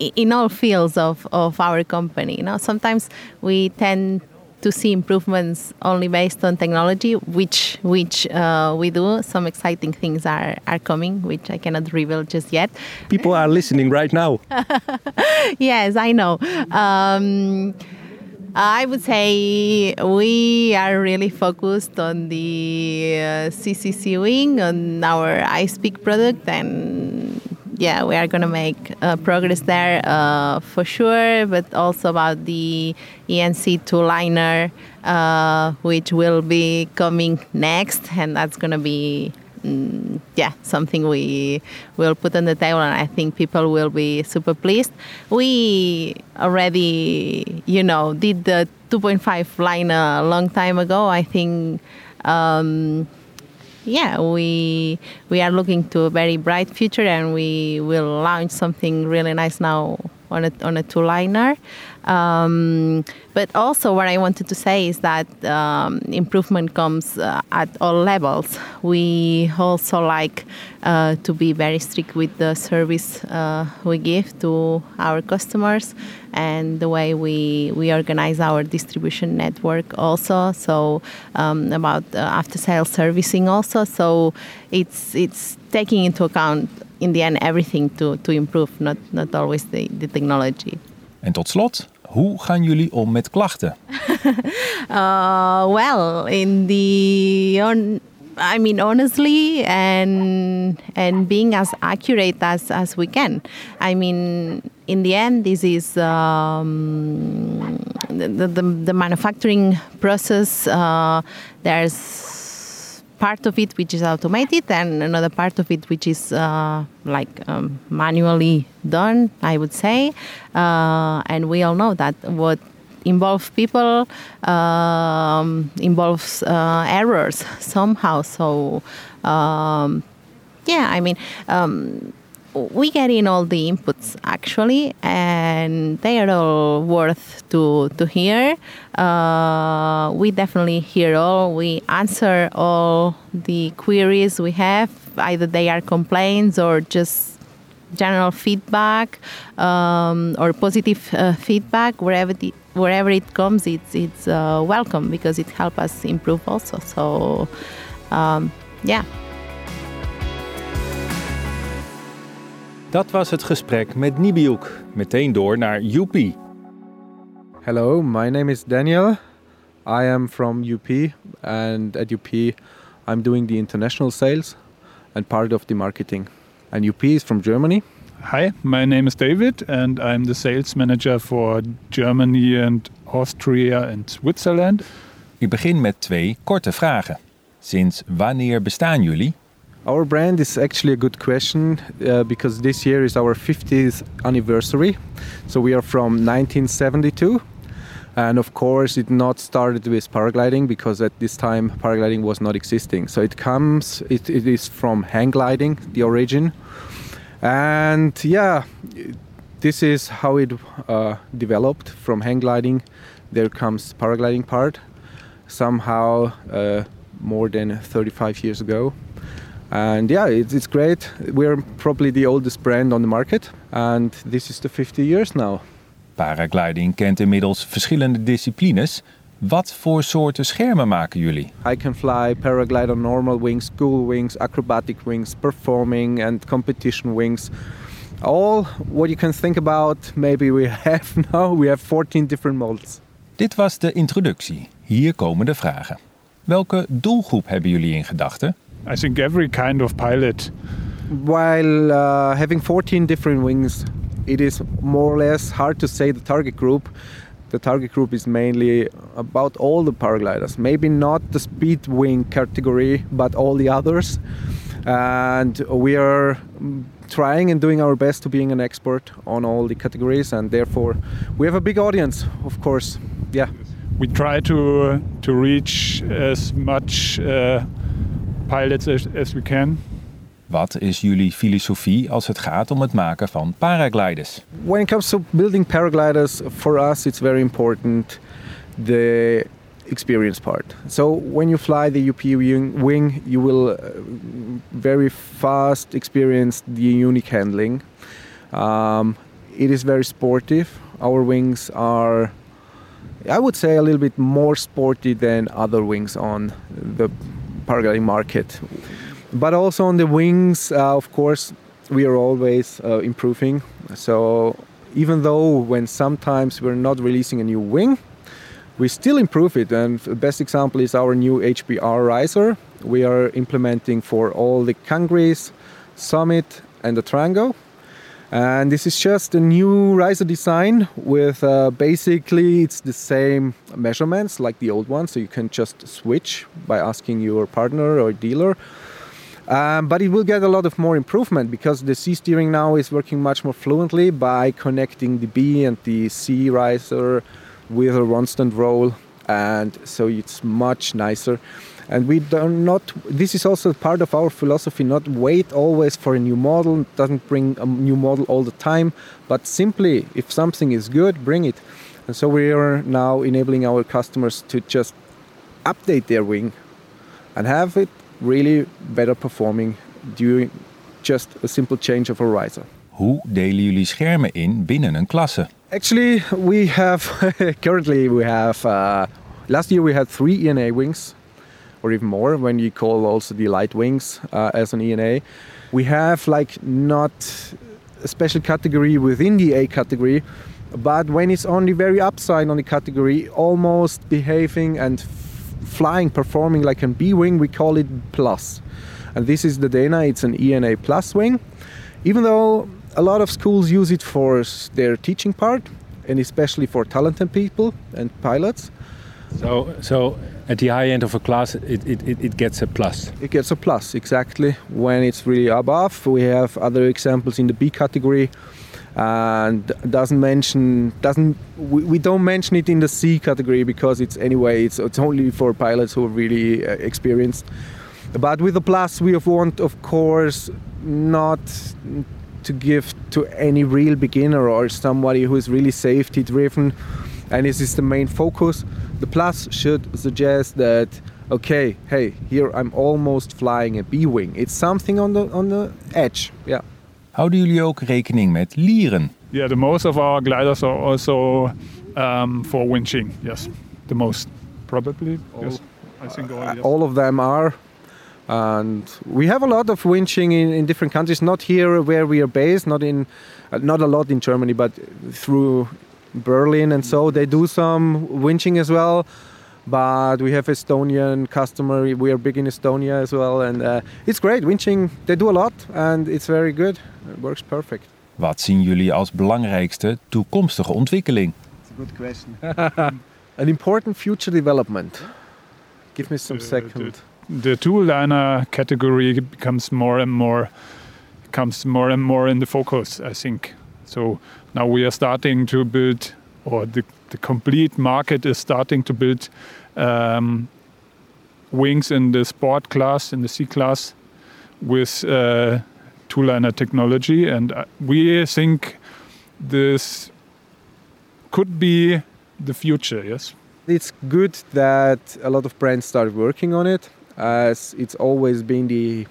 in all fields of, of our company. You know, sometimes we tend to see improvements only based on technology, which which uh, we do. Some exciting things are, are coming, which I cannot reveal just yet. People are listening right now. yes, I know. Um, I would say we are really focused on the uh, CCC wing, on our iSpeak product, and yeah, we are going to make uh, progress there uh, for sure, but also about the ENC two liner, uh, which will be coming next, and that's going to be. Mm, yeah, something we will put on the table, and I think people will be super pleased. We already, you know, did the 2.5 liner a long time ago. I think um, yeah, we we are looking to a very bright future, and we will launch something really nice now on a on a two liner. Um, but also, what I wanted to say is that um, improvement comes uh, at all levels. We also like uh, to be very strict with the service uh, we give to our customers and the way we, we organize our distribution network also. So um, about uh, after sales servicing also. So it's it's taking into account in the end everything to, to improve, not, not always the, the technology. En tot slot, hoe gaan jullie om met klachten? uh, well, in the on, I mean honestly and and being as accurate as as we can. I mean, in the end, this is um, the, the, the manufacturing process. Uh, there's part of it which is automated and another part of it which is uh, like um, manually done, I would say. Uh, and we all know that what involves people um, involves uh, errors somehow. So, um, yeah, I mean, um, we get in all the inputs actually, and they are all worth to to hear. Uh, we definitely hear all. We answer all the queries we have. Either they are complaints or just general feedback um, or positive uh, feedback. Wherever the, wherever it comes, it's it's uh, welcome because it helps us improve also. So, um, yeah. Dat was het gesprek met Nibiuk. Meteen door naar UP. Hello, my name is Daniel. I am from UP, and at UP, I'm doing the international sales and part of the marketing. And UP is from Germany. Hi, my name is David, and I'm the sales manager for Germany and Austria and Switzerland. Ik begin met twee korte vragen. Sinds wanneer bestaan jullie? Our brand is actually a good question uh, because this year is our 50th anniversary. So we are from 1972. And of course, it not started with paragliding because at this time paragliding was not existing. So it comes, it, it is from hang gliding, the origin. And yeah, this is how it uh, developed from hang gliding. There comes paragliding part. Somehow, uh, more than 35 years ago. And yeah, it's, it's great. We're probably the oldest brand on the market, and this is the 50 years now. Paragliding kent inmiddels verschillende disciplines. Wat voor soorten schermen maken jullie? I can fly paraglide on normal wings, school wings, acrobatic wings, performing and competition wings. All what you can think about, maybe we have now. We have 14 different models. Dit was de introductie. Hier komen de vragen. Welke doelgroep hebben jullie in gedachten? I think every kind of pilot. While uh, having 14 different wings, it is more or less hard to say the target group. The target group is mainly about all the paragliders, maybe not the speed wing category, but all the others. And we are trying and doing our best to being an expert on all the categories, and therefore we have a big audience, of course. Yeah. We try to to reach as much uh, pilots as, as we can. Wat is jullie filosofie als het gaat om het maken van paragliders? When it comes to building paragliders, for us it's very important the experience part. So when you fly the UP wing, wing you will uh, very fast experience the unique handling. Um, it is very sportive. Our wings are, I would say, a little bit more sporty than other wings on the paragliding market. But also on the wings, uh, of course, we are always uh, improving. So even though when sometimes we're not releasing a new wing, we still improve it. And the best example is our new HBR riser. We are implementing for all the Kangris, Summit, and the Trango. And this is just a new riser design with uh, basically it's the same measurements like the old one, so you can just switch by asking your partner or dealer. Um, but it will get a lot of more improvement because the C steering now is working much more fluently by connecting the B and the C riser with a constant roll, and so it's much nicer. And we do not. This is also part of our philosophy: not wait always for a new model. Doesn't bring a new model all the time, but simply if something is good, bring it. And so we are now enabling our customers to just update their wing and have it really better performing during just a simple change of a riser. Hoe delen jullie schermen in binnen een klasse? Actually, we have currently we have uh, last year we had three ENA wings, or even more when you call also the light wings uh, as an ENA. We have like not a special category within the A category, but when it's on the very upside on the category, almost behaving and flying, performing like a B wing, we call it plus. And this is the Dana, it's an ENA plus wing. Even though a lot of schools use it for their teaching part, and especially for talented people and pilots. So, so at the high end of a class, it, it, it gets a plus. It gets a plus, exactly. When it's really above, we have other examples in the B category and doesn't mention doesn't we, we don't mention it in the C category because it's anyway it's it's only for pilots who are really uh, experienced. But with the plus, we want, of course, not to give to any real beginner or somebody who is really safety driven, and this is the main focus. The plus should suggest that okay, hey, here I'm almost flying a B wing. It's something on the on the edge, yeah. Houden jullie ook rekening met lieren? Yeah, the most of our gliders are also um, for winching. Yes, the most probably. All, yes, I think all, yes. all of them are. And we have a lot of winching in, in different countries, not here where we are based, not in, uh, not a lot in Germany, but through Berlin and so they do some winching as well. But we have Estonian customer. We are big in Estonia as well, and uh, it's great. Winching, they do a lot, and it's very good. It works perfect. Wat zien jullie als belangrijkste toekomstige ontwikkeling? It's a good question. An important future development. Give me some Uh, second. The two liner category becomes more and more comes more and more in the focus, I think. So now we are starting to build, or the, the complete market is starting to build um, wings in the sport class, in the C class, with uh, two liner technology. And uh, we think this could be the future, yes. It's good that a lot of brands started working on it, as it's always been the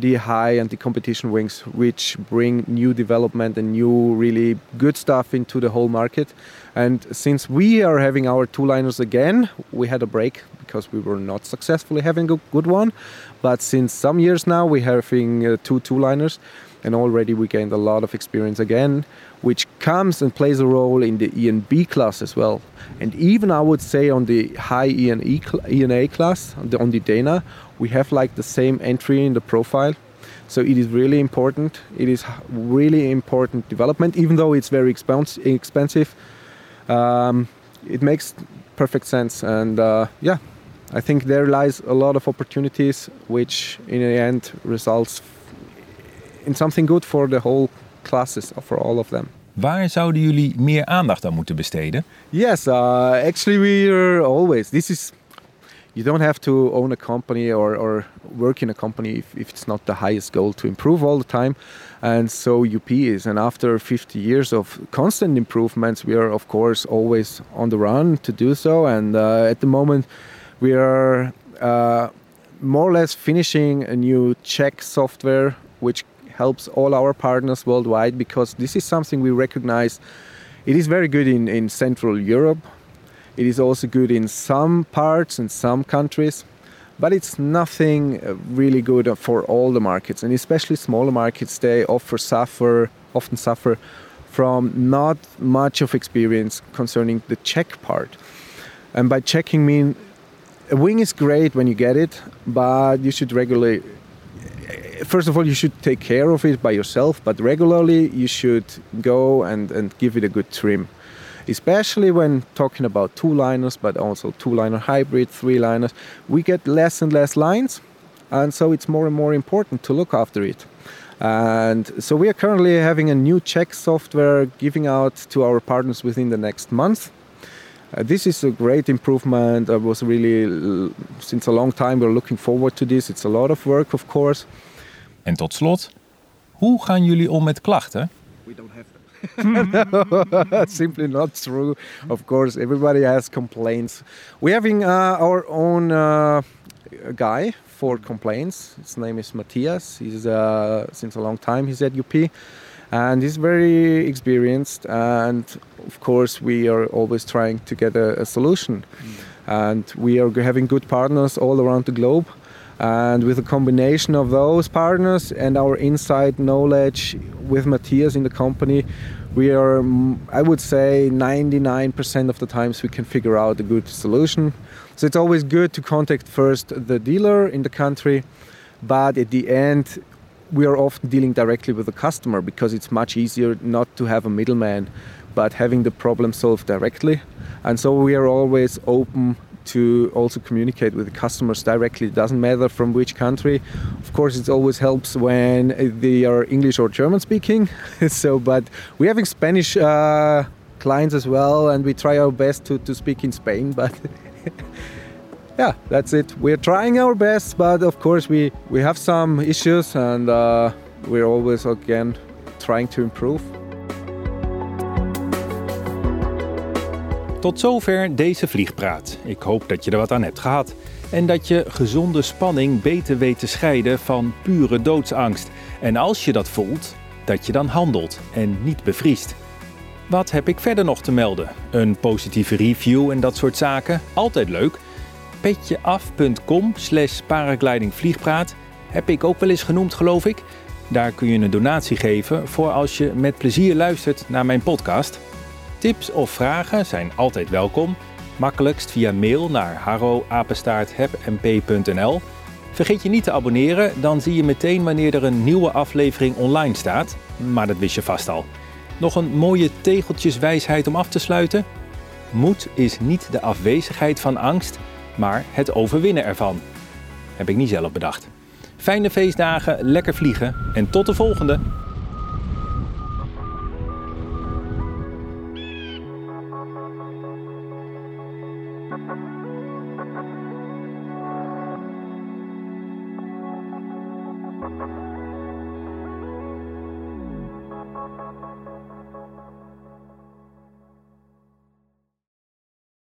the high and the competition wings which bring new development and new really good stuff into the whole market. And since we are having our two liners again, we had a break because we were not successfully having a good one. But since some years now, we're having uh, two two liners, and already we gained a lot of experience again, which comes and plays a role in the E and B class as well. And even I would say on the high E and E, cl- E and A class, on the, on the Dana, we have like the same entry in the profile. So it is really important. It is really important development, even though it's very expens- expensive. Um, it makes perfect sense, and uh, yeah, I think there lies a lot of opportunities, which in the end results in something good for the whole classes, for all of them. Waar zouden jullie meer aandacht aan moeten besteden? Yes, uh, actually, we are always. This is. You don't have to own a company or, or work in a company if, if it's not the highest goal to improve all the time. And so UP is. And after 50 years of constant improvements, we are, of course, always on the run to do so. And uh, at the moment, we are uh, more or less finishing a new check software which helps all our partners worldwide because this is something we recognize it is very good in, in Central Europe. It is also good in some parts and some countries, but it's nothing uh, really good for all the markets, and especially smaller markets. They offer suffer, often suffer from not much of experience concerning the check part. And by checking, mean a wing is great when you get it, but you should regularly first of all, you should take care of it by yourself, but regularly you should go and, and give it a good trim. Especially when talking about two liners, but also two liner hybrid, three liners, we get less and less lines, and so it's more and more important to look after it. And so we are currently having a new check software giving out to our partners within the next month. Uh, this is a great improvement. I was really, since a long time, we're looking forward to this. It's a lot of work, of course. En tot slot, hoe gaan jullie om met klachten? We don't have them. Simply not true. Of course, everybody has complaints. We're having uh, our own uh, guy for complaints. His name is Matthias. He's uh, since a long time he's at UP, and he's very experienced. And of course, we are always trying to get a, a solution. And we are having good partners all around the globe. And with a combination of those partners and our inside knowledge with Matthias in the company, we are, mm, I would say, 99% of the times we can figure out a good solution. So it's always good to contact first the dealer in the country, but at the end, we are often dealing directly with the customer because it's much easier not to have a middleman, but having the problem solved directly. And so we are always open to also communicate with the customers directly. It doesn't matter from which country. Of course, it always helps when they are English or German speaking. so, but we're having Spanish uh, clients as well, and we try our best to, to speak in Spain. But yeah, that's it. We're trying our best, but of course, we, we have some issues, and uh, we're always again trying to improve. Tot zover deze vliegpraat. Ik hoop dat je er wat aan hebt gehad. En dat je gezonde spanning beter weet te scheiden van pure doodsangst. En als je dat voelt, dat je dan handelt en niet bevriest. Wat heb ik verder nog te melden? Een positieve review en dat soort zaken? Altijd leuk. petjeaf.com slash paraglidingvliegpraat heb ik ook wel eens genoemd, geloof ik. Daar kun je een donatie geven voor als je met plezier luistert naar mijn podcast. Tips of vragen zijn altijd welkom. Makkelijkst via mail naar harroapenstaarthebmp.nl. Vergeet je niet te abonneren, dan zie je meteen wanneer er een nieuwe aflevering online staat. Maar dat wist je vast al. Nog een mooie tegeltjeswijsheid om af te sluiten. Moed is niet de afwezigheid van angst, maar het overwinnen ervan. Heb ik niet zelf bedacht. Fijne feestdagen, lekker vliegen en tot de volgende!